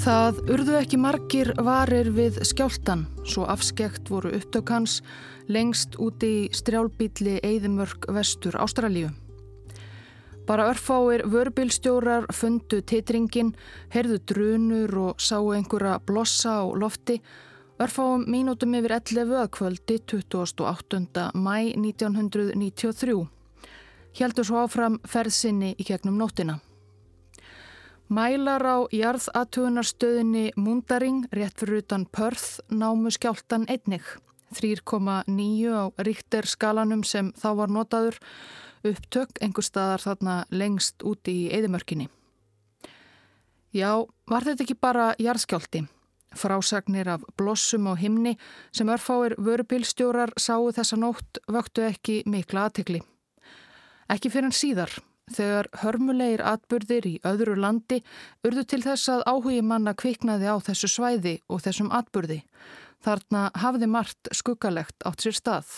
Það urðu ekki margir varir við skjáltan, svo afskekt voru upptökans lengst úti í strjálbíli Eidimörk vestur Ástralíu. Bara örfáir vörbilstjórar fundu titringin, herðu drunur og sáu einhverja blossa á lofti, örfáum mínútum yfir 11 að kvöldi 28. mæ 1993. Hjaldur svo áfram ferðsynni í gegnum nóttina. Mælar á jarðatugunarstöðinni Mundaring rétt fyrir utan Pörð námu skjáltan einnig. 3,9 á ríkter skalanum sem þá var notaður upptök einhver staðar þarna lengst úti í eðimörkinni. Já, var þetta ekki bara jarðskjálti? Frásagnir af blossum á himni sem örfáir vörubilstjórar sáu þessa nótt vöktu ekki mikla aðtikli. Ekki fyrir en síðar þegar hörmulegir atbyrðir í öðru landi urðu til þess að áhugi manna kviknaði á þessu svæði og þessum atbyrði. Þarna hafði margt skuggalegt átt sér stað.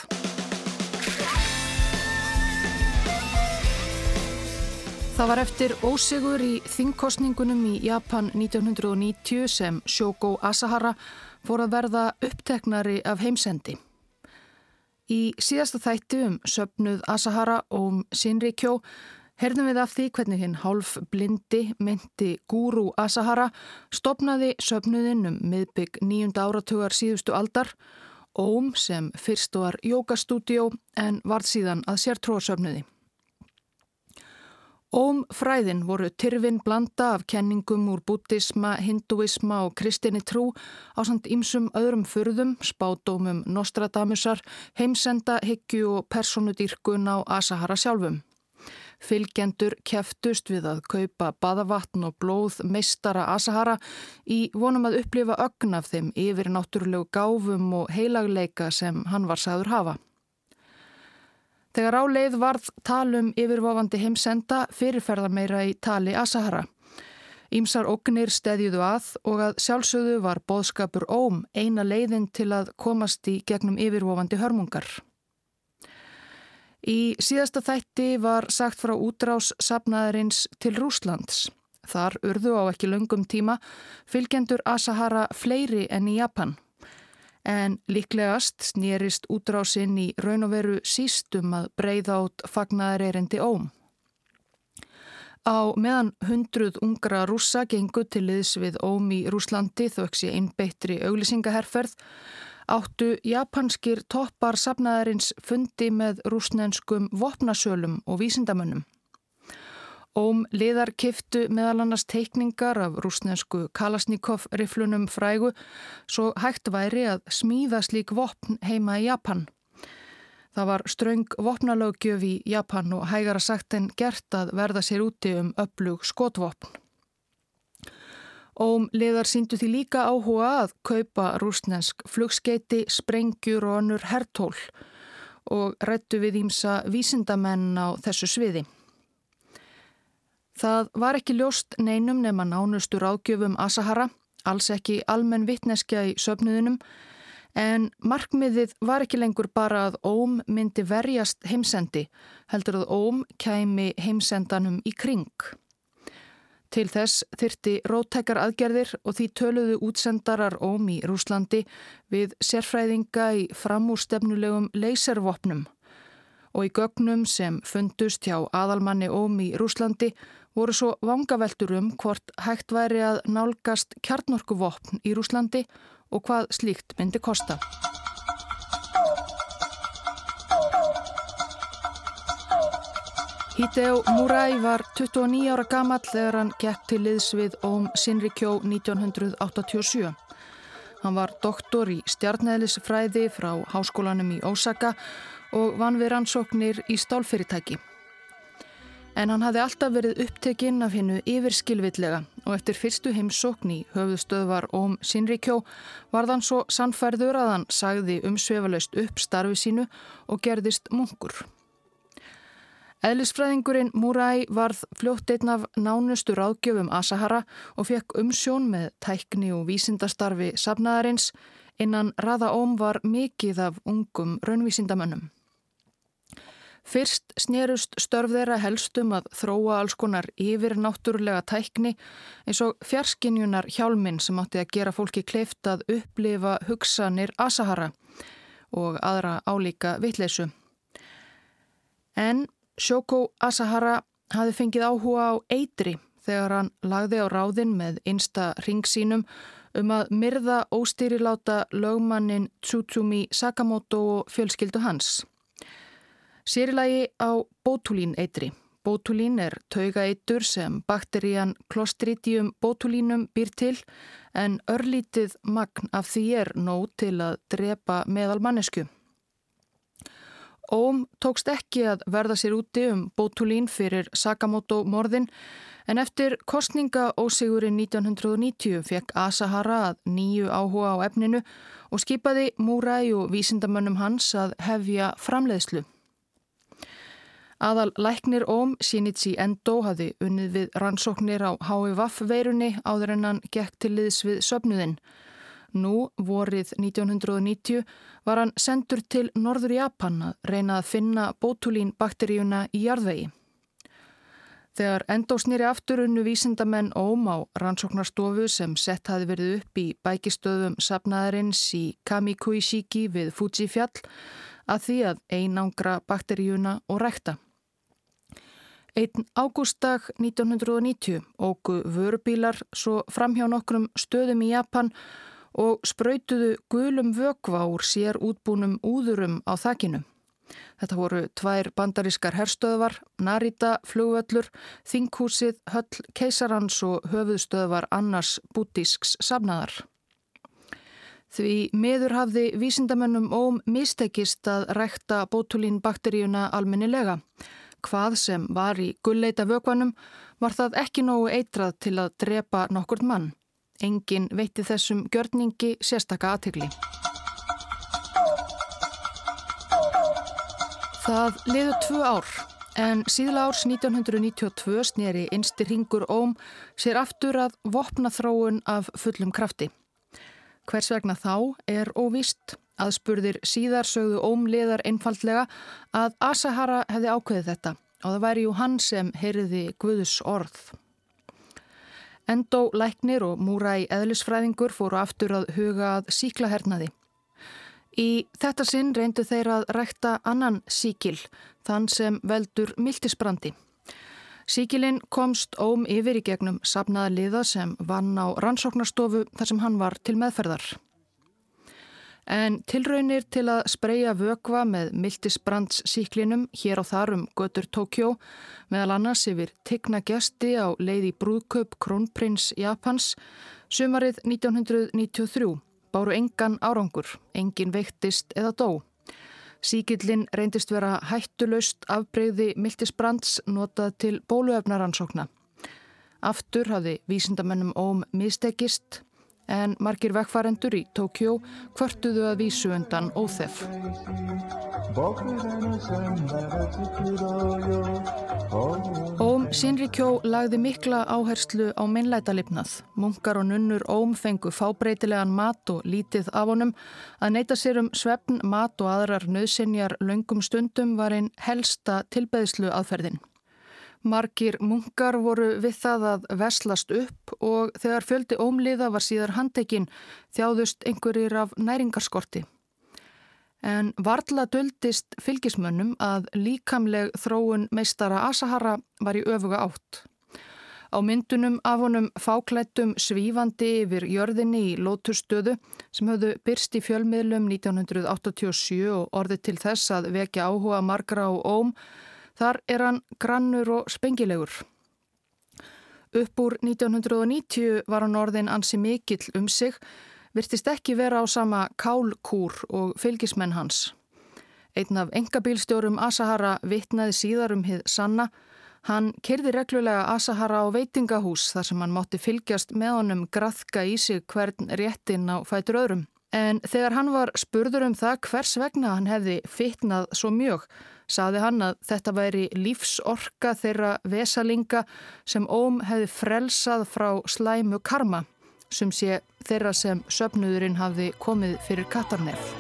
Það var eftir ósigur í þingkostningunum í Japan 1990 sem Shoko Asahara fór að verða uppteknari af heimsendi. Í síðasta þætti um söpnuð Asahara og um Shinrikyo Herðum við af því hvernig hinn hálf blindi myndi Guru Asahara stopnaði söpnuðinn um miðbygg nýjunda áratugar síðustu aldar, Óm sem fyrst var jókastúdjó en varð síðan að sér tróðsöpnuði. Óm fræðin voru tyrfin blanda af kenningum úr bútisma, hinduisma og kristinni trú á samt ýmsum öðrum fyrðum, spátómum Nostradamusar, heimsenda, hyggju og personudýrkun á Asahara sjálfum. Fylgjendur keftust við að kaupa badavatn og blóð meistara Asahara í vonum að upplifa ögn af þeim yfir náttúrulegu gáfum og heilagleika sem hann var sagður hafa. Þegar áleið varð talum yfirvofandi heimsenda fyrirferðar meira í tali Asahara. Ímsar ógnir stedjuðu að og að sjálfsögðu var boðskapur óm eina leiðin til að komast í gegnum yfirvofandi hörmungar. Í síðasta þætti var sagt frá útrás sapnaðarins til Rúslands. Þar urðu á ekki löngum tíma fylgjendur Asahara fleiri enn í Japan. En líklegast snýrist útrásinn í raun og veru sístum að breyða át fagnaðareirindi óm. Á meðan hundruð ungra rúsa gengu til liðs við óm í Rúslandi þauks í einbeittri auglisingaherferð áttu japanskir toppar sapnaðarins fundi með rúsnenskum vopnasölum og vísindamönnum. Óm liðar kiftu meðal annars teikningar af rúsnensku Kalasnikov-riflunum frægu svo hægt væri að smíða slík vopn heima í Japan. Það var ströng vopnalögjöf í Japan og hægara sagt en gert að verða sér úti um öflug skotvopn. Óm liðar síndu því líka áhuga að kaupa rúsnesk flugskeiti, sprengjur og annur hertól og rættu við ímsa vísindamenn á þessu sviði. Það var ekki ljóst neinum nema nánustur ágjöfum Asahara, alls ekki almenn vittneskja í söpnuðinum, en markmiðið var ekki lengur bara að Óm myndi verjast heimsendi, heldur að Óm kæmi heimsendanum í kring. Til þess þyrti róttekar aðgerðir og því töluðu útsendarar óm í Rúslandi við sérfræðinga í framúrstefnulegum leyservopnum og í gögnum sem fundust hjá aðalmanni óm í Rúslandi voru svo vangaveltur um hvort hægt væri að nálgast kjarnorkuvopn í Rúslandi og hvað slíkt myndi kosta. Hideo Murai var 29 ára gammal þegar hann gekk til liðs við Óm Sinrikjó 1987. Hann var doktor í stjarnæðlisfræði frá háskólanum í Ósaka og vann við rannsóknir í stálfyrirtæki. En hann hafði alltaf verið upptekinn af hennu yfirskilvillega og eftir fyrstu heimsókn í höfðustöðvar Óm Sinrikjó var þann svo sannfærður að hann sagði umsvefalaust upp starfi sínu og gerðist munkur. Eðlisfræðingurinn Múræ varð fljótt einn af nánustu ráðgjöfum Asahara og fekk umsjón með tækni og vísindastarfi safnaðarins innan Raða Óm var mikið af ungum raunvísindamönnum. Fyrst snerust störf þeirra helstum að þróa alls konar yfir náttúrulega tækni eins og fjarskinjunar hjálminn sem átti að gera fólki kleift að upplifa hugsanir Asahara og aðra álíka vitleysu. En Shoko Asahara hafi fengið áhuga á eitri þegar hann lagði á ráðin með einsta ringsínum um að myrða óstýriláta lögmannin Tsutsumi Sakamoto og fjölskyldu hans. Sérilagi á bótulín eitri. Bótulín er taugaeitur sem bakterían Clostridium bótulínum býr til en örlítið magn af því er nóg til að drepa meðal mannesku. Óm tókst ekki að verða sér úti um bótulín fyrir Sakamoto morðin en eftir kostninga ósigurinn 1990 fekk Asahara að nýju áhuga á efninu og skipaði Múræ og vísindamönnum hans að hefja framleiðslu. Aðal læknir Óm Shinichi Endo hafði unnið við rannsóknir á HVF-veirunni áður en hann gekk til liðs við söpnuðinn. Nú, vorið 1990, var hann sendur til Norður Japan að reyna að finna bótulínbakteríuna í jarðvegi. Þegar Endo snýri aftur unnu vísindamenn Óm á rannsóknarstofu sem sett hafi verið upp í bækistöðum sapnaðarins í Kamikuishiki við Fuji fjall að því að einangra bakteríuna og rækta. Einn ágústdag 1990 ógu vörubílar svo fram hjá nokkrum stöðum í Japan og spröytuðu gulum vökva úr sér útbúnum úðurum á þakkinu. Þetta voru tvær bandarískar herstöðvar, Narita, flugvöllur, Þinghúsið, Höll, Keisarans og höfuðstöðvar annars bútísks safnaðar. Því miður hafði vísindamennum óm mistekist að rækta bótulín bakteríuna almennilega. Hvað sem var í gulleita vögvanum var það ekki nógu eitrað til að drepa nokkur mann. Engin veitti þessum gjörningi sérstaka aðtegli. Það liður tvö ár en síðla árs 1992 snýri einstir hingur óm sér aftur að vopna þróun af fullum krafti. Hvers vegna þá er óvist Aðspurðir síðar sögðu ómliðar einfallega að Asahara hefði ákveðið þetta og það væri jú hann sem heyriði Guðus orð. Endó læknir og múra í eðlisfræðingur fóru aftur að huga að síklahernaði. Í þetta sinn reyndu þeir að rækta annan síkil, þann sem veldur miltisbrandi. Síkilinn komst óm yfir í gegnum sapnaða liða sem vann á rannsóknarstofu þar sem hann var til meðferðar. En tilraunir til að spreja vökva með miltisbrandssíklinum hér á þarum götur Tókjó meðal annars yfir tigna gesti á leiði brúðköp Krónprins Japans sumarið 1993 báru engan árangur, engin veiktist eða dó. Síkillin reyndist vera hættulöst afbreyði miltisbrands notað til bóluefnaransókna. Aftur hafði vísindamennum óm mistekist en margir vekkfarendur í Tókjó kvörtuðu að vísu undan óþef. Óm Sinrikjó lagði mikla áherslu á minnlætalipnað. Munkar og nunnur Óm fengu fábreytilegan mat og lítið af honum. Að neyta sér um svefn, mat og aðrar nöðsinjar löngum stundum var einn helsta tilbeðslu aðferðin. Margir munkar voru við það að veslast upp og þegar fjöldi ómliða var síðar handekinn þjáðust einhverjir af næringarskorti. En varla döldist fylgismönnum að líkamleg þróun meistara Asahara var í öfuga átt. Á myndunum af honum fáklættum svífandi yfir jörðinni í lótustöðu sem höfðu byrst í fjölmiðlum 1987 og orðið til þess að vekja áhuga margra á óm Þar er hann grannur og spengilegur. Upp úr 1990 var hann orðin ansi mikill um sig, virtist ekki vera á sama kálkúr og fylgismenn hans. Einn af engabílstjórum Asahara vittnaði síðar um hið sanna. Hann kerði reglulega Asahara á veitingahús þar sem hann mátti fylgjast með honum graðka í sig hvern réttin á fætur öðrum. En þegar hann var spurður um það hvers vegna hann hefði fittnað svo mjög, saði hann að þetta væri lífsorka þeirra vesalinga sem óm hefði frelsað frá slæmu karma sem sé þeirra sem söpnuðurinn hafði komið fyrir Katarnef.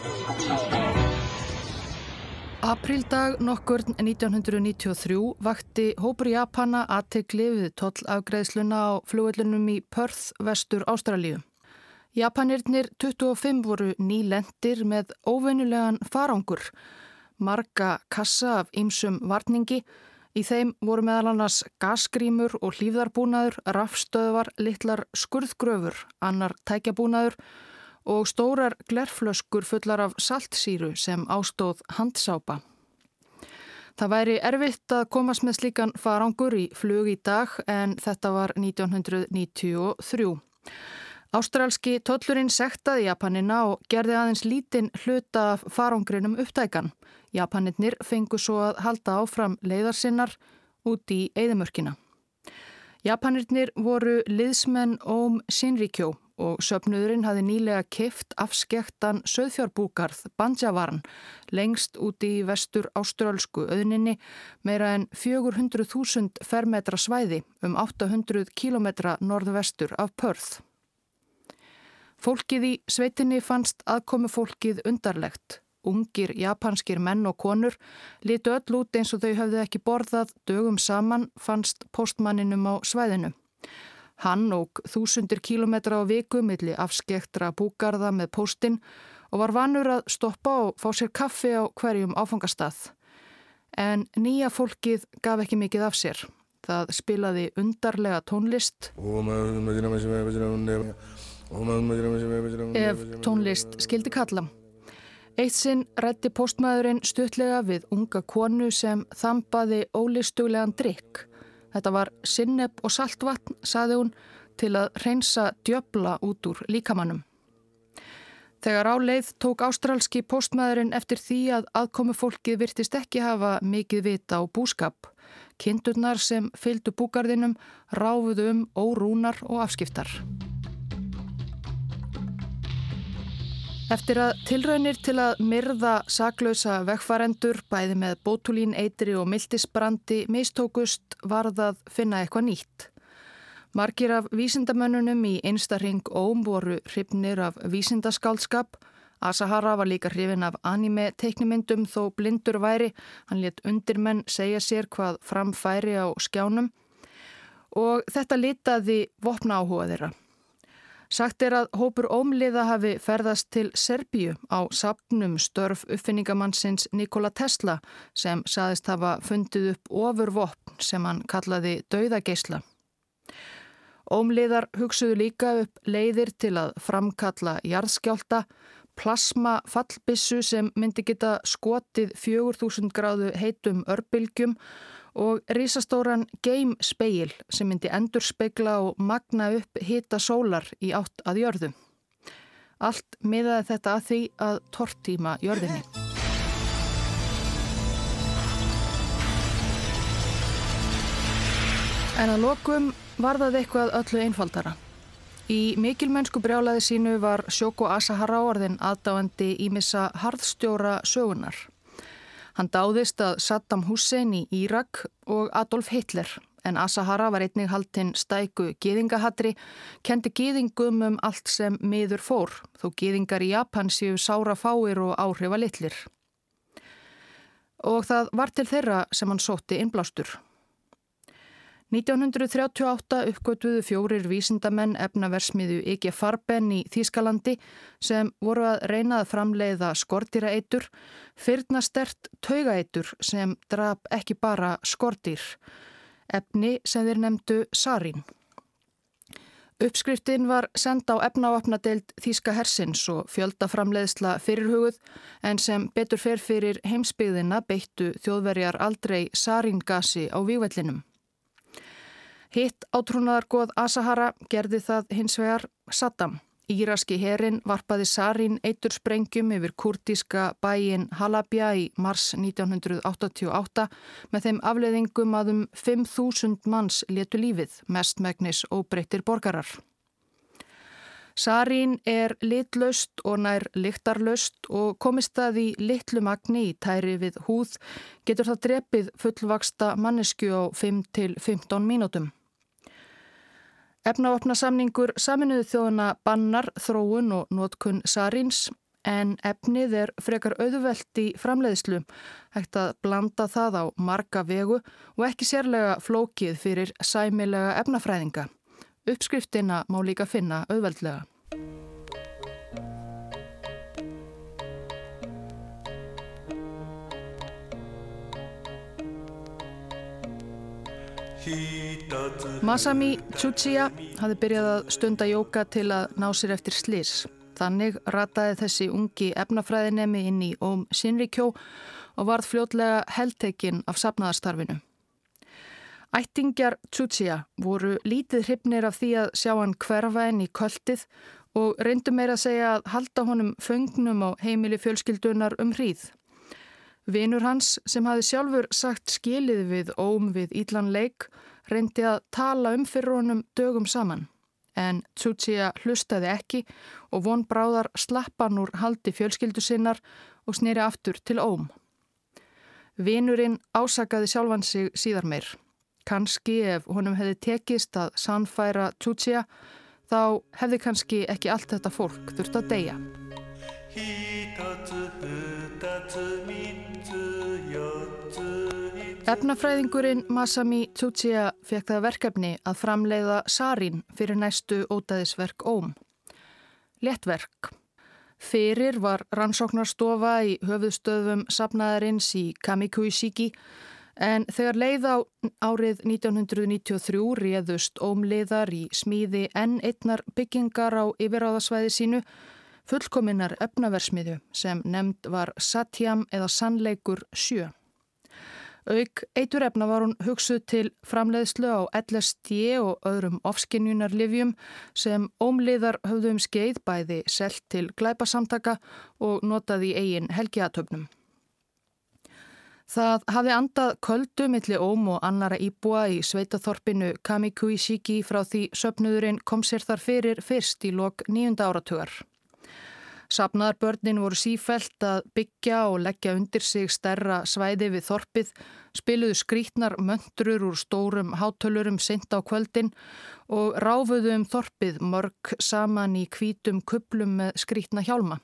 Aprildag nokkur 1993 vakti hópur Japana aðtegli við tollafgreðsluna á flugöllunum í Perth, vestur Ástralíu. Japanirnir 25 voru nýlendir með óvennulegan farangur, marga kassa af ýmsum varningi, í þeim voru meðal annars gasgrímur og hlýfðarbúnaður, rafstöðvar, litlar skurðgröfur, annar tækjabúnaður og stórar glerflöskur fullar af saltsýru sem ástóð handsápa. Það væri erfitt að komast með slíkan farangur í flug í dag en þetta var 1993. Ástralski tollurinn sektaði Japanina og gerði aðeins lítinn hluta farangrinum upptækan. Japaninnir fengu svo að halda áfram leiðarsinnar út í eðimörkina. Japanirnir voru liðsmenn Óm Shinrikyo og söpnuðurinn hafi nýlega kift afskektan söðfjárbúkarð Banjavarn lengst út í vestur ástrálsku öðninni meira en 400.000 fermetra svæði um 800 kilometra norðvestur af Perth. Fólkið í sveitinni fannst aðkomi fólkið undarlegt. Ungir japanskir menn og konur litu öll út eins og þau hafði ekki borðað dögum saman fannst postmanninum á svæðinu. Hann óg þúsundir kílometra á viku milli afskektra búgarða með póstinn og var vanur að stoppa og fá sér kaffi á hverjum áfangastað. En nýja fólkið gaf ekki mikið af sér. Það spilaði undarlega tónlist ef tónlist skildi kalla. Eitt sinn rætti postmaðurinn stuttlega við unga konu sem þambaði ólistuglegan drikk Þetta var sinneb og saltvatn, saði hún, til að reynsa djöbla út úr líkamannum. Þegar áleið tók ástrálski postmaðurinn eftir því að aðkomu fólkið virtist ekki hafa mikið vita á búskap. Kindurnar sem fylgdu búgarðinum ráfuðu um órúnar og afskiptar. Eftir að tilraunir til að myrða saklausa vegfarendur bæði með bótulín, eitri og mildisbrandi mistókust varðað finna eitthvað nýtt. Margir af vísindamönnunum í einstarring Óm voru hrifnir af vísindaskálskap. Asahara var líka hrifin af anime teiknimyndum þó blindur væri. Hann let undirmenn segja sér hvað framfæri á skjánum og þetta litaði vopna áhuga þeirra. Sagt er að hópur ómliða hafi ferðast til Serbíu á sapnum störf uppfinningamannsins Nikola Tesla sem saðist hafa fundið upp ofur vopn sem hann kallaði dauðageisla. Ómliðar hugsuðu líka upp leiðir til að framkalla jarðskjálta, plasma fallbissu sem myndi geta skotið 4000 gráðu heitum örbylgjum og risastóran game speil sem myndi endur speigla og magna upp hita sólar í átt að jörðu. Allt miðaði þetta að því að tortíma jörðinni. En að lokum var það eitthvað öllu einfaldara. Í mikilmennsku brjálaði sínu var Shoko Asahara áarðin aðdáandi ímissa harðstjóra sögunar. Hann dáðist að Saddam Hussein í Írak og Adolf Hitler en Asahara var einnig haldinn stæku gýðingahatri, kendi gýðingum um allt sem miður fór, þó gýðingar í Japan séu sára fáir og áhrifa litlir. Og það var til þeirra sem hann sótti innblástur. 1938 uppgötuðu fjórir vísindamenn efnaversmiðu Ike Farben í Þýskalandi sem voru að reyna að framleiða skortýraeitur, fyrna stert taugaeitur sem draf ekki bara skortýr, efni sem þeir nefndu sarín. Uppskriftin var senda á efnavápnadeild Þýska hersins og fjöldaframleiðsla fyrirhuguð en sem betur fer fyrir heimsbyggðina beittu þjóðverjar aldrei saríngasi á vývellinum. Hitt átrúnaðargoð Asahara gerði það hins vegar Saddam. Íraski herin varpaði Sarin eitur sprengjum yfir kurdiska bæin Halabja í mars 1988 með þeim afleðingum að um 5.000 manns letu lífið, mestmægnis og breyttir borgarar. Sarín er litlaust og nær lyktarlaust og komist það í litlu magni í tæri við húð getur það drepið fullvaksta mannesku á 5-15 mínútum. Efnavopnasamningur saminuðu þjóðuna bannar, þróun og nótkunn Sarins en efnið er frekar auðvelt í framleiðslu, hægt að blanda það á marga vegu og ekki sérlega flókið fyrir sæmilega efnafræðinga. Uppskriftina má líka finna auðveldlega. Masami Tsuchiya hafði byrjað að stunda jóka til að ná sér eftir slis. Þannig rataði þessi ungi efnafræðinemi inn í Óm Sinrikjó og varð fljótlega heldtekinn af sapnaðarstarfinu. Ættingjar Tsuchiya voru lítið hryfnir af því að sjá hann hverfa enn í kvöldið og reyndu meira að segja að halda honum föngnum á heimili fjölskyldunar um hríð. Vinur hans sem hafi sjálfur sagt skilið við óm við Ílan Leik reyndi að tala um fyrir honum dögum saman. En Tsuchiya hlustaði ekki og von bráðar slappan úr haldi fjölskyldu sinnar og snýri aftur til óm. Vinurinn ásakaði sjálfan sig síðar meir. Kanski ef honum hefði tekist að sannfæra Tsuchiya þá hefði kannski ekki allt þetta fólk þurft að deyja. Efnafræðingurinn Masami Tsuchiya fekk það verkefni að framleiða sarin fyrir næstu ótaðisverk óm. Lettverk. Fyrir var rannsóknarstofa í höfuðstöðum sapnaðarins í Kamikuishiki En þegar leið á árið 1993 réðust ómliðar í smíði enn einnar byggingar á yfiráðasvæði sínu fullkominnar efnaversmiðu sem nefnd var Satyam eða Sannleikur 7. Auk eitur efna var hún hugsuð til framleiðslu á LSD og öðrum ofskinnjunarlifjum sem ómliðar höfðum skeið bæði selt til glæpasamtaka og notaði eigin helgiatöfnum. Það hafði andað köldu millir óm og annara íbúa í sveitaþorpinu Kamikuishiki frá því söpnuðurinn kom sér þar fyrir fyrst í lok nýjunda áratugar. Sapnaðarbörnin voru sífælt að byggja og leggja undir sig stærra svæði við þorpið, spiluðu skrítnar möndrur úr stórum hátölurum sent á kvöldin og ráfuðu um þorpið mörg saman í kvítum kuplum með skrítna hjálma.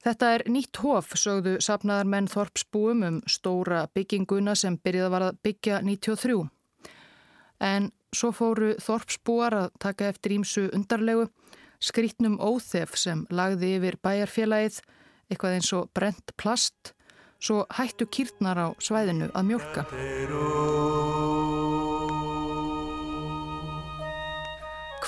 Þetta er nýtt hof, sögðu sapnaðar menn Þorpsbúum um stóra bygginguna sem byrjaði var að byggja 93. En svo fóru Þorpsbúar að taka eftir ímsu undarlegu, skrítnum óþef sem lagði yfir bæjarfélagið, eitthvað eins og brent plast, svo hættu kýrtnar á svæðinu að mjölka.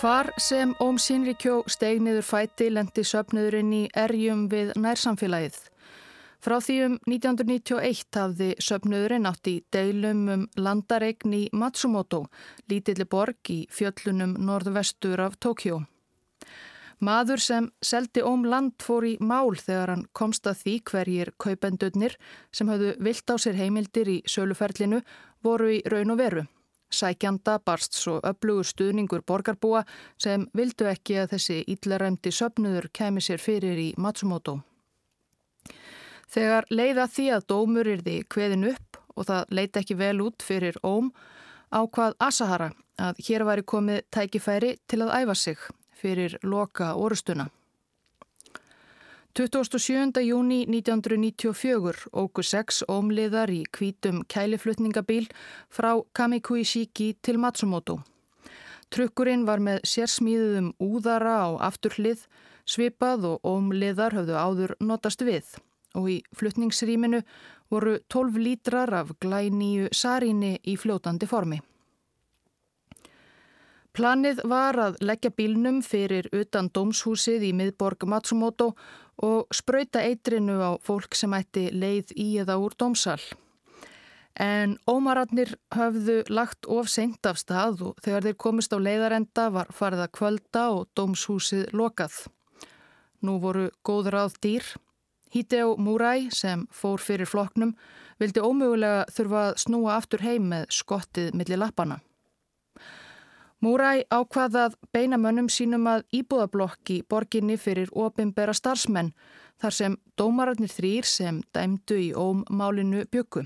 Hvar sem Óm Sínrikjó steig niður fæti lendi söpniðurinn í erjum við nærsamfélagið. Frá því um 1991 hafði söpniðurinn átt í deilum um landaregn í Matsumoto, lítilli borg í fjöllunum norðvestur af Tókjó. Maður sem seldi óm land fór í mál þegar hann komst að því hverjir kaupendurnir sem hafðu vilt á sér heimildir í söluferlinu voru í raun og veru. Sækjanda barst svo öflugur stuðningur borgarbúa sem vildu ekki að þessi íllaræmdi söpnuður kemi sér fyrir í Matsumoto. Þegar leiða því að dómur er því kveðin upp og það leita ekki vel út fyrir óm á hvað Asahara að hér væri komið tækifæri til að æfa sig fyrir loka orustuna. 27. júni 1994 ógu sex ómliðar í kvítum kæliflutningabíl frá Kamikuishiki til Matsumoto. Trukkurinn var með sérsmíðum úðara á afturhlið, svipað og ómliðar höfðu áður notast við og í flutningsrýminu voru 12 lítrar af glæníu saríni í fljótandi formi. Planið var að leggja bílnum fyrir utan dómshúsið í miðborg Matsumoto og spröyta eitrinu á fólk sem ætti leið í eða úr dómsal. En ómararnir höfðu lagt of seint af stað og þegar þeir komist á leiðarenda var farið að kvölda og dómshúsið lokað. Nú voru góður áð dýr. Hideo Murai sem fór fyrir floknum vildi ómögulega þurfa að snúa aftur heim með skottið millir lappana. Múræ ákvaðað beina mönnum sínum að íbúðablokki borginni fyrir opimbera starfsmenn þar sem dómararnir þrýr sem dæmdu í ómmálinu byggu.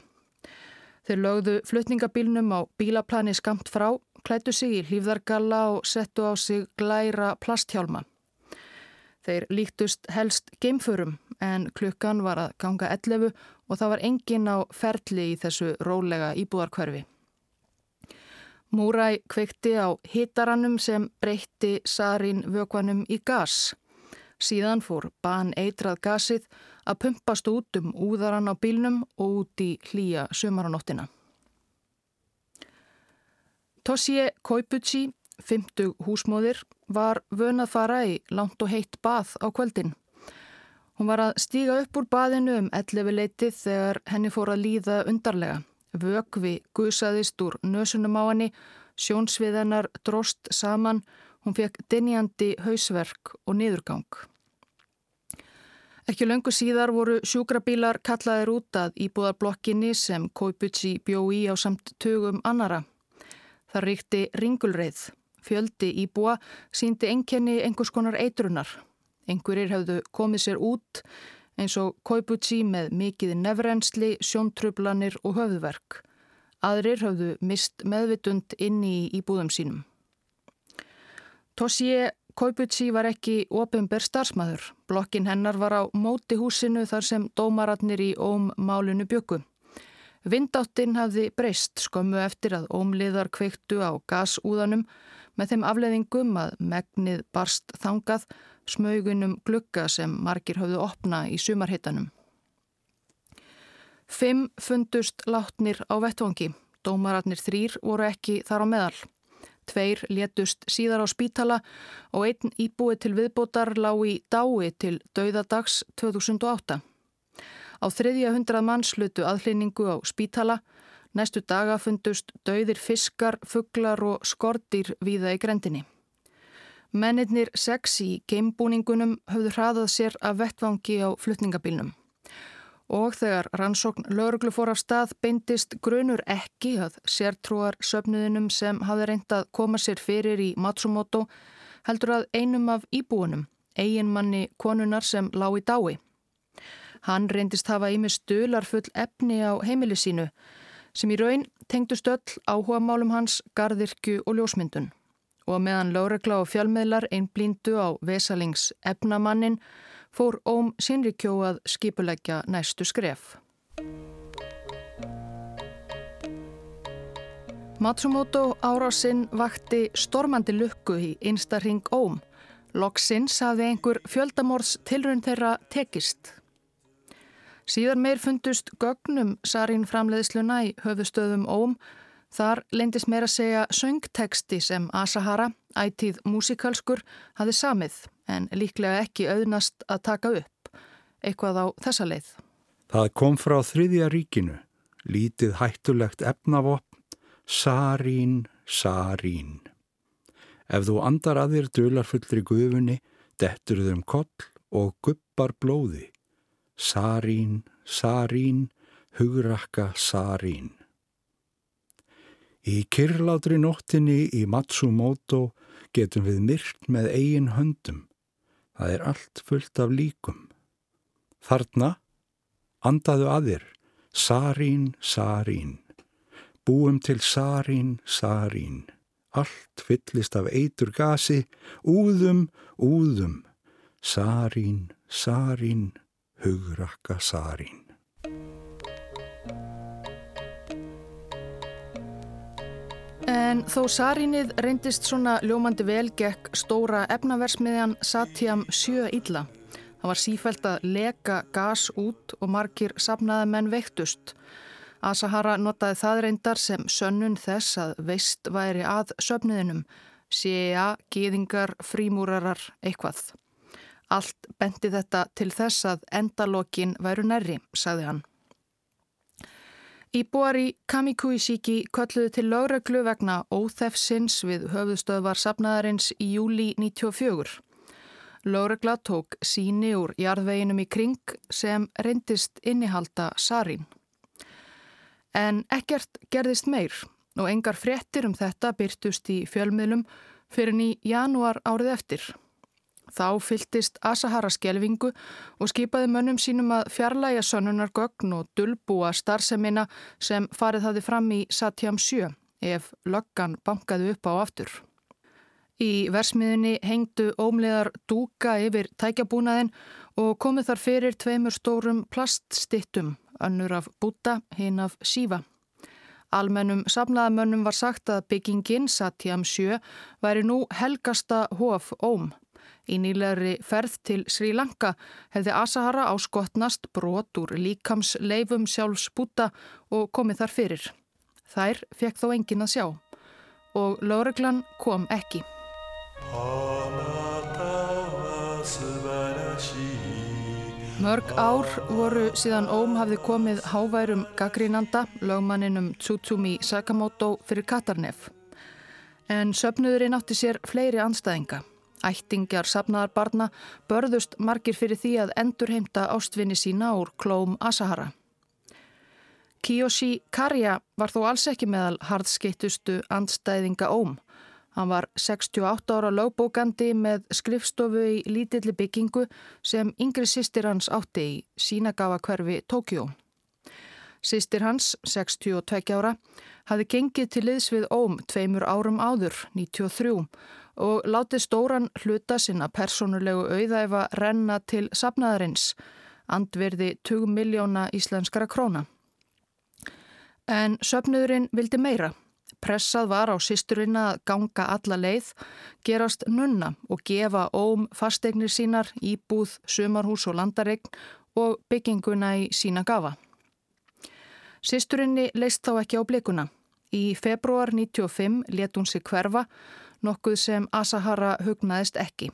Þeir lögðu flutningabílnum á bílaplani skamt frá, klættu sig í hlýfðargalla og settu á sig glæra plasthjálma. Þeir líktust helst geimförum en klukkan var að ganga 11 og það var engin á ferli í þessu rólega íbúðarkverfi. Múræ kveikti á hitarannum sem breytti sarin vökvanum í gas. Síðan fór ban eitrað gasið að pumpast út um úðarann á bílnum og út í hlýja sömaranóttina. Tossie Koipucci, 50 húsmóðir, var vönað fara í langt og heitt bað á kvöldin. Hún var að stíga upp úr baðinu um 11 leitið þegar henni fór að líða undarlega. Vögvi gusaðist úr nösunum á henni, sjónsviðanar drost saman, hún fekk dinjandi hausverk og niðurgang. Ekki löngu síðar voru sjúkrabílar kallaðir út að íbúðarblokkinni sem Koipucci bjó í á samt tögum annara. Það ríkti ringulreið. Fjöldi íbúa síndi enkenni einhvers konar eitrunar. Einhverjir hefðu komið sér út eins og Koipucci með mikið nefrensli, sjóntrublanir og höfðverk. Aðrir höfðu mist meðvitund inn í íbúðum sínum. Tossie Koipucci var ekki ofinber starfsmæður. Blokkin hennar var á móti húsinu þar sem dómaratnir í óm málinu bjöku. Vindáttinn hafði breyst skömmu eftir að ómliðar kveiktu á gasúðanum með þeim afleðingum að megnið barst þangað smaugunum glugga sem margir hafðu opna í sumarhittanum. Fimm fundust látnir á vettvangi. Dómararnir þrýr voru ekki þar á meðal. Tveir létust síðar á spítala og einn íbúi til viðbótar lág í dái til dauðadags 2008. Á þriðja hundrað mann slutu aðhlýningu á spítala. Næstu daga fundust dauðir fiskar, fugglar og skortir víða í grendinni. Mennirnir sex í geimbúningunum höfðu hraðað sér af vettvangi á flutningabilnum. Og þegar rannsókn lauruglu fór af stað beindist grunur ekki að sértrúar söpnuðinum sem hafði reyndað koma sér fyrir í Matsumoto heldur að einum af íbúinum, eiginmanni konunar sem lág í dái. Hann reyndist hafa ími stularfull efni á heimili sínu sem í raun tengdu stöll áhuga málum hans, gardirkju og ljósmyndun. Og meðan Láregla og fjálmiðlar einn blíndu á Vesalings efnamannin fór Óm Sinrikjó að skipuleggja næstu skref. Matsumoto árásinn vakti stormandi lukku í einstarring Óm. Loksins hafði einhver fjöldamorðs tilrönd þeirra tekist. Síðan meir fundust gögnum sarín framleiðsluna í höfustöðum Óm. Þar leindist meira að segja söngteksti sem Asahara, ætíð músikalskur, hafi samið en líklega ekki auðnast að taka upp. Eitthvað á þessa leið. Það kom frá þriðja ríkinu, lítið hættulegt efnavopn, sarín, sarín. Ef þú andar að þér dularfullri gufunni, dettur þau um koll og guppar blóði. Sarín, Sarín, hugrakka Sarín. Í kyrlátri nóttinni í Matsumoto getum við myrkt með eigin höndum. Það er allt fullt af líkum. Þarna, andaðu að þér, Sarín, Sarín. Búum til Sarín, Sarín. Allt fyllist af eitur gasi, úðum, úðum. Sarín, Sarín hugrakka sarín. En þó sarínið reyndist svona ljómandi vel gekk stóra efnaversmiðjan Satyam 7 illa. Það var sífælt að leka gas út og margir sapnaði menn veiktust. Asahara notaði það reyndar sem sönnun þess að veist væri að söfniðinum, séja, gýðingar, frímúrarar, eitthvað. Allt bendi þetta til þess að endalokkin væru nærri, sagði hann. Íbúar í Kamikuisiki kölluðu til lögreglu vegna óþefsins við höfðustöðvar sapnaðarins í júli 94. Lögregla tók síni úr jarðveginum í kring sem reyndist innihalda sarín. En ekkert gerðist meir og engar fréttir um þetta byrtust í fjölmiðlum fyrir ný janúar árið eftir. Þá fyltist Asahara skjelvingu og skipaði mönnum sínum að fjarlæga sönnunar gögn og dulbúa starfsemina sem farið hafi fram í Satyam 7 ef löggan bankaði upp á aftur. Í versmiðinni hengdu ómleðar dúka yfir tækjabúnaðin og komið þar fyrir tveimur stórum plaststittum, önnur af búta, hinn af sífa. Almennum samlaðamönnum var sagt að byggingin Satyam 7 væri nú helgasta hof óm. Í nýlegri ferð til Sri Lanka hefði Asahara áskotnast brot úr líkams leifum sjálfs búta og komið þar fyrir. Þær fekk þó engin að sjá og lögreglan kom ekki. Mörg ár voru síðan Óm hafði komið háværum gaggrínanda, lögmanninum Tsutsumi Sakamoto fyrir Katarnef. En söpnuðurinn átti sér fleiri anstæðinga. Ættingjar sapnaðar barna börðust margir fyrir því að endurheimta ástvinni sína úr klóm Asahara. Kiyoshi Karja var þó alls ekki meðal hardskeittustu andstæðinga Óm. Hann var 68 ára lögbókandi með skrifstofu í lítilli byggingu sem yngri sýstir hans átti í Sínagawa hverfi Tókjó. Sýstir hans, 62 ára, hafi gengið til liðs við Óm tveimur árum áður, 93, og látið stóran hluta sinna personulegu auðæfa renna til sapnaðarins, andverði 20 miljóna íslenskara króna. En söpnuðurinn vildi meira. Pressað var á sýsturina að ganga alla leið, gerast nunna og gefa óm fasteignir sínar, íbúð, sumarhús og landaregn og bygginguna í sína gafa. Sýsturinni leist þá ekki á blikuna. Í februar 95 let hún sig hverfa, nokkuð sem Asahara hugnaðist ekki.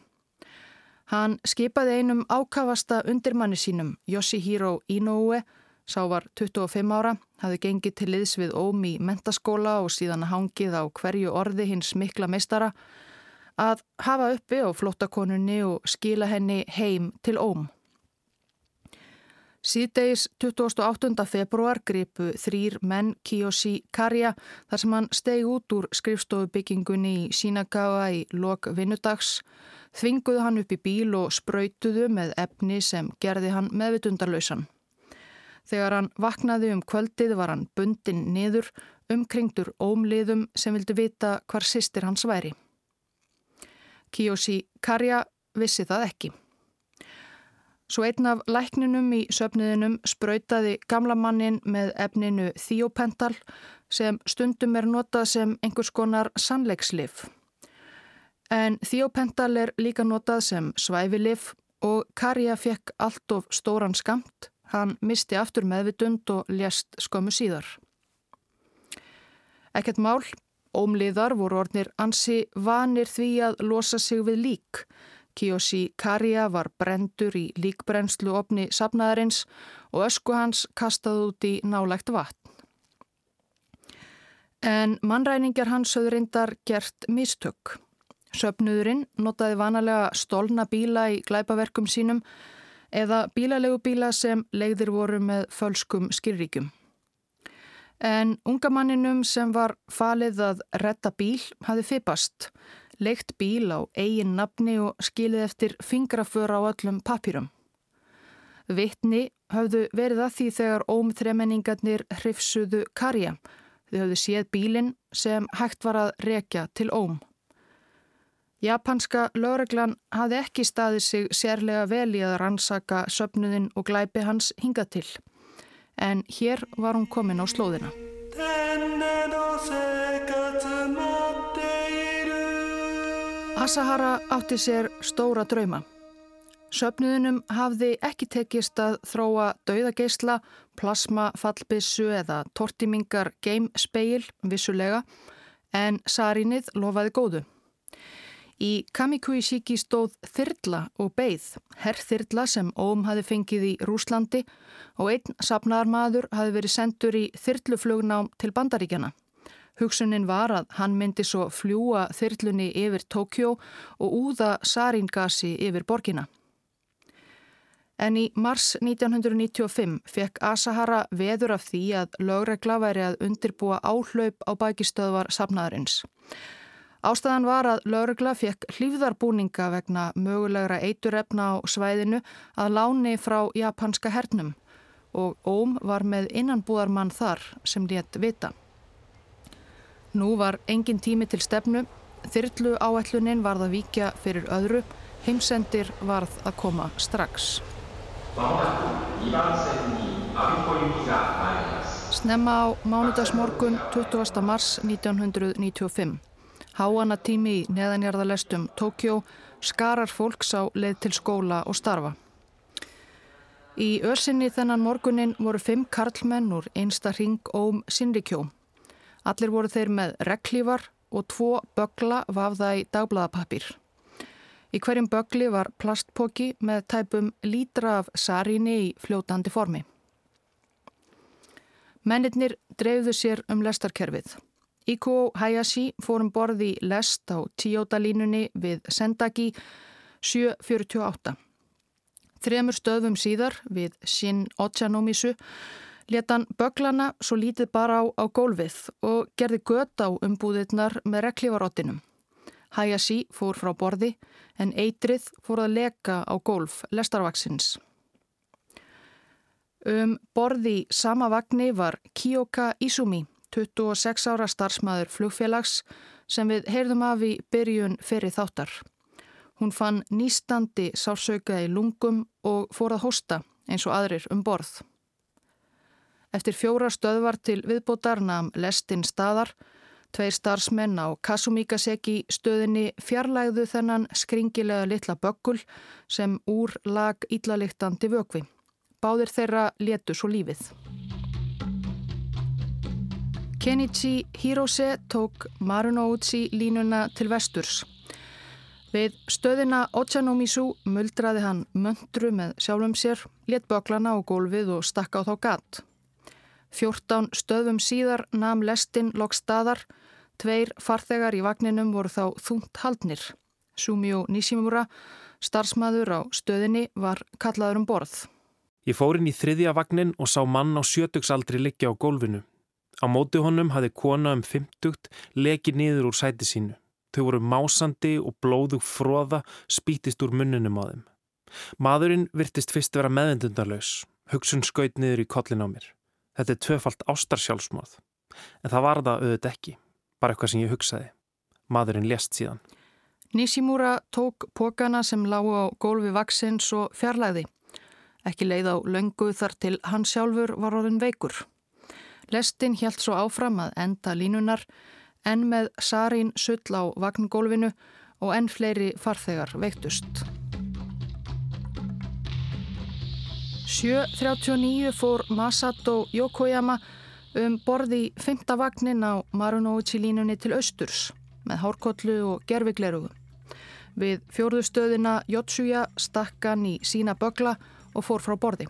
Hann skipaði einum ákavasta undirmanni sínum, Yoshihiro Inoue, Sá var 25 ára, hafði gengið til liðs við Óm í mentaskóla og síðan hangið á hverju orði hins mikla meistara að hafa uppi á flottakonunni og skila henni heim til Óm. Síðdeis 28. februar gripu þrýr menn Kiyoshi Karja þar sem hann steg út úr skrifstofubyggingunni í Sínagawa í lok vinnudags, þvinguðu hann upp í bíl og spröytuðu með efni sem gerði hann meðvitundarlausan. Þegar hann vaknaði um kvöldið var hann bundin niður, umkringdur ómliðum sem vildi vita hvar sýstir hans væri. Kiyoshi Karja vissi það ekki. Svo einn af lækninum í söpniðinum sprautaði gamla mannin með efninu Thiopental sem stundum er notað sem einhvers konar sannleikslif. En Thiopental er líka notað sem svæfilif og Karja fekk allt of stóran skamt Hann misti aftur meðvitund og lést skömmu síðar. Ekkert mál, ómliðar voru ornir ansi vanir því að losa sig við lík. Kiyoshi Karja var brendur í líkbrennslu opni sapnaðarins og ösku hans kastaði út í nálægt vatn. En mannræningar hans höfður reyndar gert mistök. Söpnuðurinn notaði vanalega stólna bíla í glæpaverkum sínum eða bílalegubíla sem leiðir voru með fölskum skilríkjum. En unga manninum sem var falið að retta bíl hafi fypast, leikt bíl á eigin nafni og skilið eftir fingrafur á öllum papýrum. Vittni hafðu verið að því þegar ómþremenningarnir hrifsuðu karja. Þau hafðu séð bílinn sem hægt var að rekja til óm. Japanska lögreglan hafði ekki staðið sig sérlega vel í að rannsaka söpnuðin og glæpi hans hinga til. En hér var hún komin á slóðina. Asahara átti sér stóra drauma. Söpnuðinum hafði ekki tekist að þróa dauðageisla, plasma, fallbissu eða tortimingar game speil vissulega en Sarinið lofaði góðu. Í Kamikuishiki stóð þyrla og beigð, herrþyrla sem Óm hafi fengið í Rúslandi og einn sapnaðarmadur hafi verið sendur í þyrluflugnám til bandaríkjana. Hugsunin var að hann myndi svo fljúa þyrlunni yfir Tókjó og úða saringasi yfir borgina. En í mars 1995 fekk Asahara veður af því að lögregla væri að undirbúa áhlaup á bækistöðvar sapnaðarins. Ástæðan var að laurugla fekk hlýfðarbúninga vegna mögulegra eiturefna á svæðinu að láni frá japanska hernum og Óm var með innanbúðarmann þar sem létt vita. Nú var engin tími til stefnu þyrlu áætlunin varð að víkja fyrir öðru, heimsendir varð að koma strax. Snemma á mánudagsmorgun 20. mars 1995. Háana tími í neðanjarðalestum Tókjó skarar fólks á leið til skóla og starfa. Í örsinni þennan morgunin voru fimm karlmenn úr einsta ring óm Sinrikjó. Allir voru þeir með reglívar og tvo bögla vafða í dagbladapapir. Í hverjum bögli var plastpoki með tæpum lítra af saríni í fljótandi formi. Mennirnir dreifðu sér um lestarkerfið. Iko Hayashi fórum borði lest á tíótalínunni við Sendagi 748. Þremur stöðum síðar við Shin Ochanomisu letan böglana svo lítið bara á, á gólfið og gerði gött á umbúðirnar með reklívarottinum. Hayashi fór frá borði en eitrið fór að leka á gólf lestarvaksins. Um borði sama vagnni var Kiyoka Izumi 26 ára starfsmæður flugfélags sem við heyrðum af í byrjun fyrir þáttar. Hún fann nýstandi sársauka í lungum og fór að hosta eins og aðrir um borð. Eftir fjóra stöðvar til viðbótar namn lestin staðar, tveir starfsmenn á Kasumíkaseki stöðinni fjarlægðu þennan skringilega litla böggul sem úr lag íllaliktandi vökvi. Báðir þeirra letu svo lífið. Kenichi Hirose tók Marunouchi línuna til vesturs. Við stöðina Ochanomisu muldraði hann möndru með sjálfum sér, let böklana á gólfið og stakka á þá gatt. Fjórtán stöðum síðar nam lestin lokk staðar, tveir farþegar í vagninum voru þá þúnt haldnir. Sumio Nishimura, starfsmæður á stöðinni, var kallaður um borð. Ég fór inn í þriðja vagnin og sá mann á sjötugsaldri liggja á gólfinu. Á móti honum hafði kona um fymtugt lekið niður úr sæti sínu. Þau voru másandi og blóðug fróða spítist úr munninum á þeim. Maðurinn virtist fyrst vera meðendundarlaus. Hugsun skaut niður í kollin á mér. Þetta er tvöfalt ástarsjálfsmóð. En það var það auðvitað ekki. Bara eitthvað sem ég hugsaði. Maðurinn lést síðan. Nishimura tók pókana sem lágu á gólfi vaksins og fjarlæði. Ekki leið á löngu þar til hann sjálfur var orðin veikur. Lestin hjælt svo áfram að enda línunar en með sarín sull á vagngólfinu og enn fleiri farþegar veiktust. 7.39 fór Masato Yokoyama um borði fymta vagnin á Marunouchi línunni til austurs með hárkollu og gerfiglerugu. Við fjórðustöðina Jotsuya stakkan í sína bögla og fór frá borði.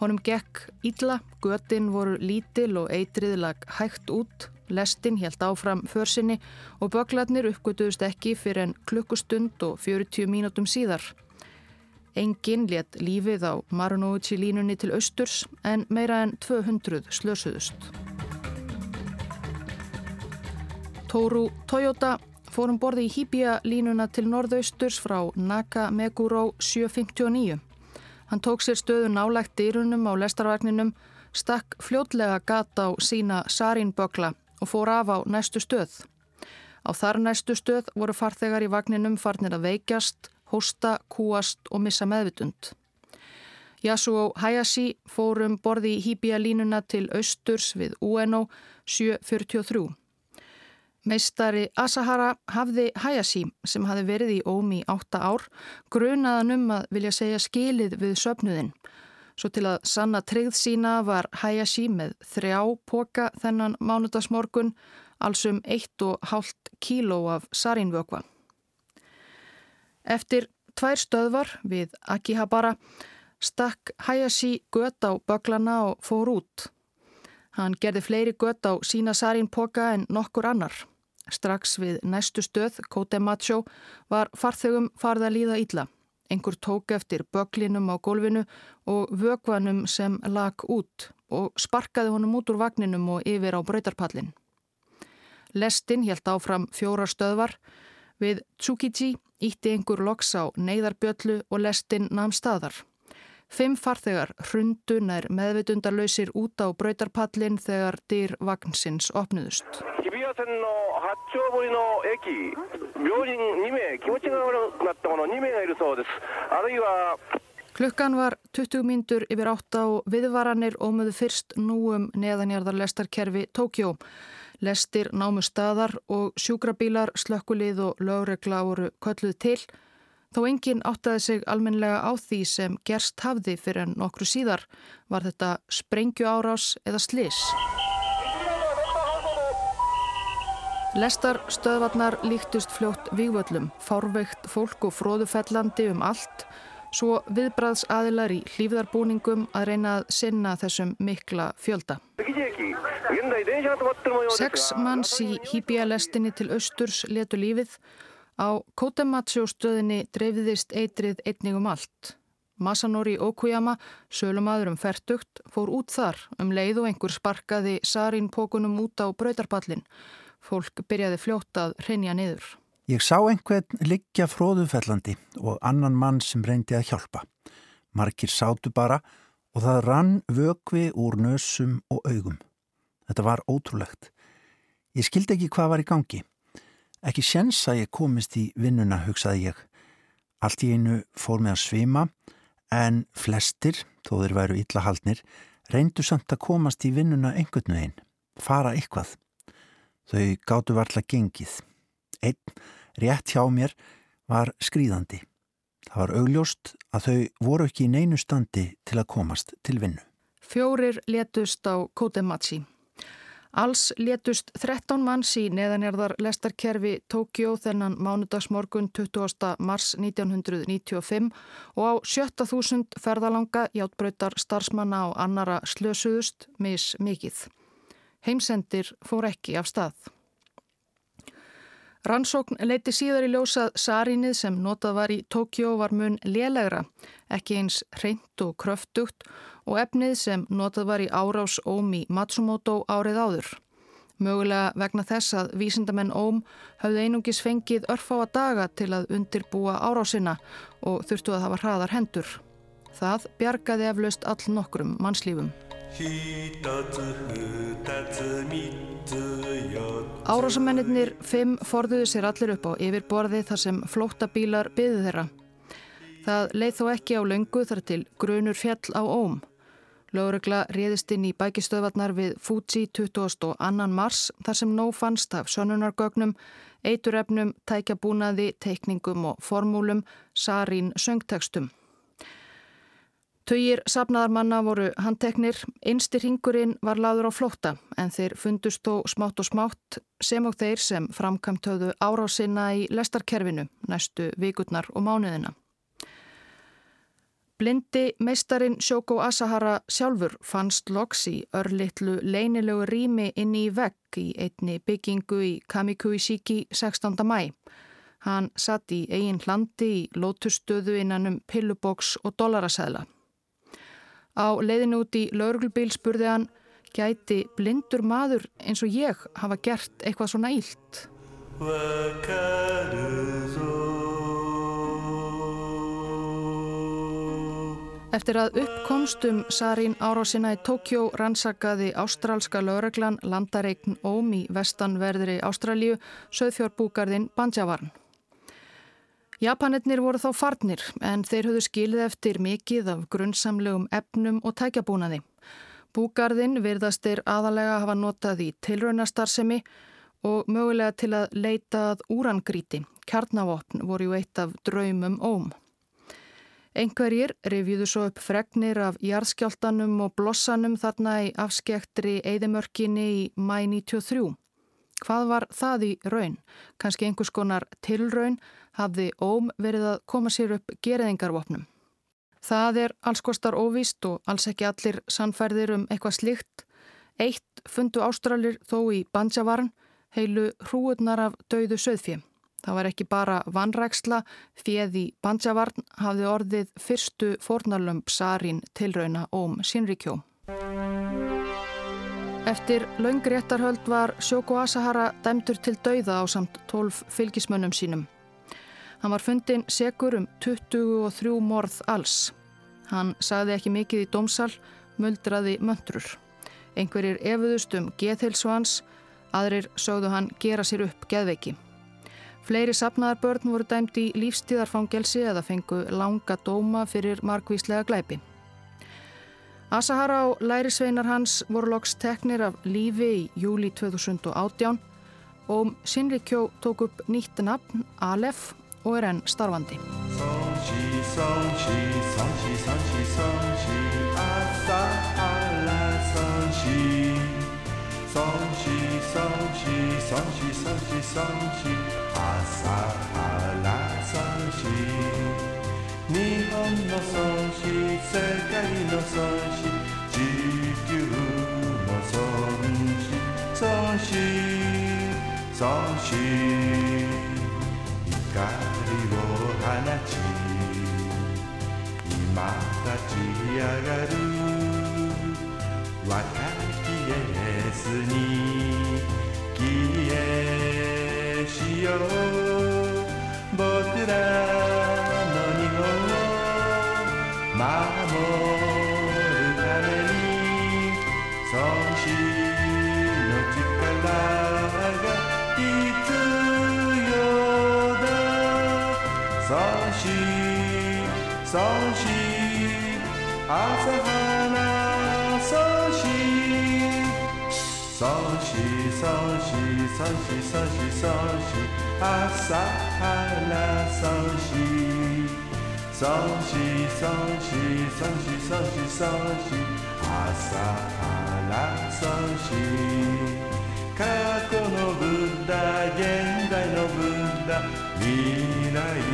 Honum gekk ítla, götin voru lítil og eitrið lag hægt út, lestin helt áfram försinni og böglarnir uppgötuðust ekki fyrir en klukkustund og 40 mínútum síðar. Engin let lífið á Marunouchi línunni til austurs en meira en 200 slösuðust. Tóru Toyota fórum borði í Hibia línuna til norðausturs frá Nakameguro 759. Hann tók sér stöðu nálægt dýrunum á lestarvagninum, stakk fljótlega gata á sína sarínbögla og fór af á næstu stöð. Á þar næstu stöð voru farþegar í vagninum farnir að veikjast, hósta, kúast og missa meðvitund. Yasuo Hayashi fórum borði í Hibia línuna til austurs við UNO 743. Meistari Asahara hafði Hayashi sem hafi verið í ómi átta ár grunaðan um að vilja segja skilið við söpnuðin. Svo til að sanna tryggð sína var Hayashi með þrjá póka þennan mánudagsmorgun, alsum 1,5 kíló af sarínvökva. Eftir tvær stöðvar við Akihabara stakk Hayashi gött á böglana og fór út. Hann gerði fleiri gött á sína sarínpoka en nokkur annar. Strax við næstu stöð, Kotemacho, var farþögum farða líða ítla. Engur tók eftir böglinum á gólfinu og vögvanum sem lag út og sparkaði honum út úr vagninum og yfir á bröytarpallin. Lestin helt áfram fjóra stöðvar. Við Tsukiji ítti einhver loks á neyðarbjöllu og lestinn namn staðar. Fimm farþegar hrundun er meðvitundarlausir út á brautarpallin þegar dyr vagnsins opnuðust. Klukkan var 20 mínútur yfir átt á viðvaranir og möðu fyrst núum neðanjarðarlestarkerfi Tókjó. Lestir námu staðar og sjúkrabílar, slökkulið og lögregla voru kölluð til. Þó enginn áttaði sig almenlega á því sem gerst hafði fyrir en nokkru síðar var þetta sprengju árás eða slis. Lestar stöðvarnar líktust fljótt vývöllum, fárveikt fólk og fróðufellandi um allt svo viðbraðs aðilar í hlýfðarbúningum að reyna að sinna þessum mikla fjölda. Seks manns í hýbíalestinni til austurs letu lífið. Á Kotematsjó stöðinni dreifiðist eitrið einnig um allt. Masanori Okuyama, sölumadur um færtugt, fór út þar um leið og einhver sparkaði sarin pókunum út á bröytarballin. Fólk byrjaði fljótt að reynja niður. Ég sá einhvern liggja fróðufellandi og annan mann sem reyndi að hjálpa. Markir sátu bara og það rann vögvi úr nösum og augum. Þetta var ótrúlegt. Ég skildi ekki hvað var í gangi. Ekki séns að ég komist í vinnuna, hugsaði ég. Allt í einu fór mig að svima en flestir, þó þeir væru illa haldnir, reyndu samt að komast í vinnuna einhvern veginn, fara eitthvað. Þau gáttu varla gengið. Einn, rétt hjá mér, var skrýðandi. Það var augljóst að þau voru ekki í neinu standi til að komast til vinnu. Fjórir letust á Kotemachi. Alls letust 13 manns í neðanjarðar lestarkerfi Tókjó þennan mánudagsmorgun 20. mars 1995 og á 70.000 ferðalanga játbröytar starfsmanna og annara slösuðust mis mikið. Heimsendir fór ekki af stað. Rannsókn leiti síðar í ljósað sarínið sem notað var í Tókjó var mun lélegra, ekki eins reynd og kröftugt og efnið sem notað var í árás Óm í Matsumoto árið áður. Mögulega vegna þess að vísindamenn Óm hafði einungis fengið örfáa daga til að undirbúa árásina og þurftu að hafa hraðar hendur. Það bjargaði eflaust all nokkrum mannslífum. Árásamennir fimm forðuðu sér allir upp á yfirborði þar sem flóttabílar byðu þeirra. Það leið þó ekki á löngu þar til grunur fjall á óm. Lóregla réðist inn í bækistöðvarnar við Fuji 22. mars þar sem nóg fannst af sönunargögnum, eiturefnum, tækjabúnaði, teikningum og formúlum, sarín söngtekstum. Töyir sapnaðarmanna voru handteknir, einsti ringurinn var laður á flótta en þeir fundust þó smátt og smátt sem og þeir sem framkvæmt höfðu árásina í lestarkerfinu næstu vikurnar og mánuðina. Blindi meistarin Shoko Asahara sjálfur fannst loks í örlittlu leinilegu rými inn í vegg í einni byggingu í Kamikuishiki 16. mæ. Hann satt í eigin hlandi í lótustöðu innan um pilluboks og dollarasæðla. Á leiðin út í lauruglbíl spurði hann gæti blindur maður eins og ég hafa gert eitthvað svona ílt. Eftir að uppkomstum Sarín árásina í Tókjó rannsakaði ástrálska laureglan landareikn Óm í vestanverðri Ástrálíu söðfjórbúgarðin Bandjavarn. Japanetnir voru þá farnir en þeir höfðu skilið eftir mikið af grunnsamlegum efnum og tækjabúnaði. Búgarðin virðast þeir aðalega hafa notað í tilraunastarsemi og mögulega til að leitað úrangríti. Kjarnavopn voru ju eitt af draumum óm. Engverjir revjuðu svo upp fregnir af jarðskjáltanum og blossanum þarna í afskektri eðimörkinni í mæ 93. Hvað var það í raun? Kanski einhvers konar tilraun hafði óm verið að koma sér upp geriðingarvopnum. Það er alls kostar óvíst og alls ekki allir sannfærðir um eitthvað slikt. Eitt fundu ástralir þó í Banjavarn heilu hrúurnar af dauðu söðfjö. Það var ekki bara vanræksla, fjöð í Banjavarn hafði orðið fyrstu fornarlömp Sarín tilrauna óm Shinrikjó. Eftir laungréttarhöld var Shoko Asahara dæmtur til dauða á samt 12 fylgismönnum sínum. Hann var fundin segur um 23 morð alls. Hann sagði ekki mikið í dómsal, muldraði möndrur. Einhverjir efuðust um geðhilsu hans, Aðrir sögðu hann gera sér upp geðveiki. Fleiri sapnaðar börn voru dæmt í lífstíðarfangelsi eða fengu langa dóma fyrir markvíslega glæpi. Asahara og lærisveinar hans voru loks teknir af lífi í júli 2018 og Sinrikjó tók upp nýtt nafn, Alef, og er enn starfandi. 日本の孫子世界の孫子地球の孫子孫子孫子光を放ち今立ち上がる若きエースに消えしよう僕らそし朝花そしそしそしそしそしそし朝花そしそしそしそしそしそし朝花そし過去のブッ現代のブッ未来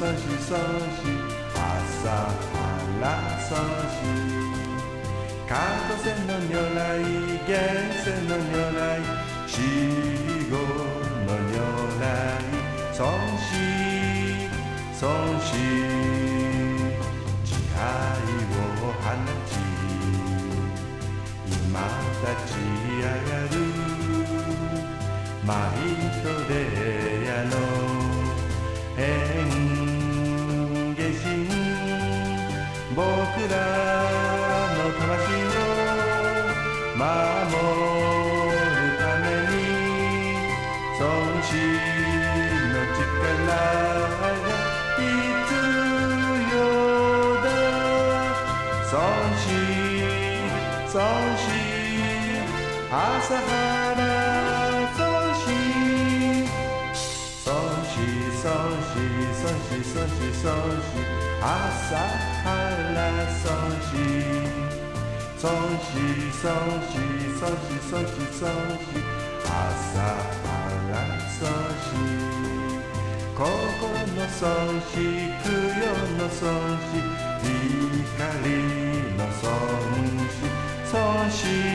孫子孫子孫子朝原孫子カート線の如来源泉の如来死後の如来孫子孫子慈愛を放ち。今立ち上がる。マイトレアの。掃除朝から掃除掃除掃除掃除掃除掃除朝から掃除心の掃除供養の掃除光の掃除掃除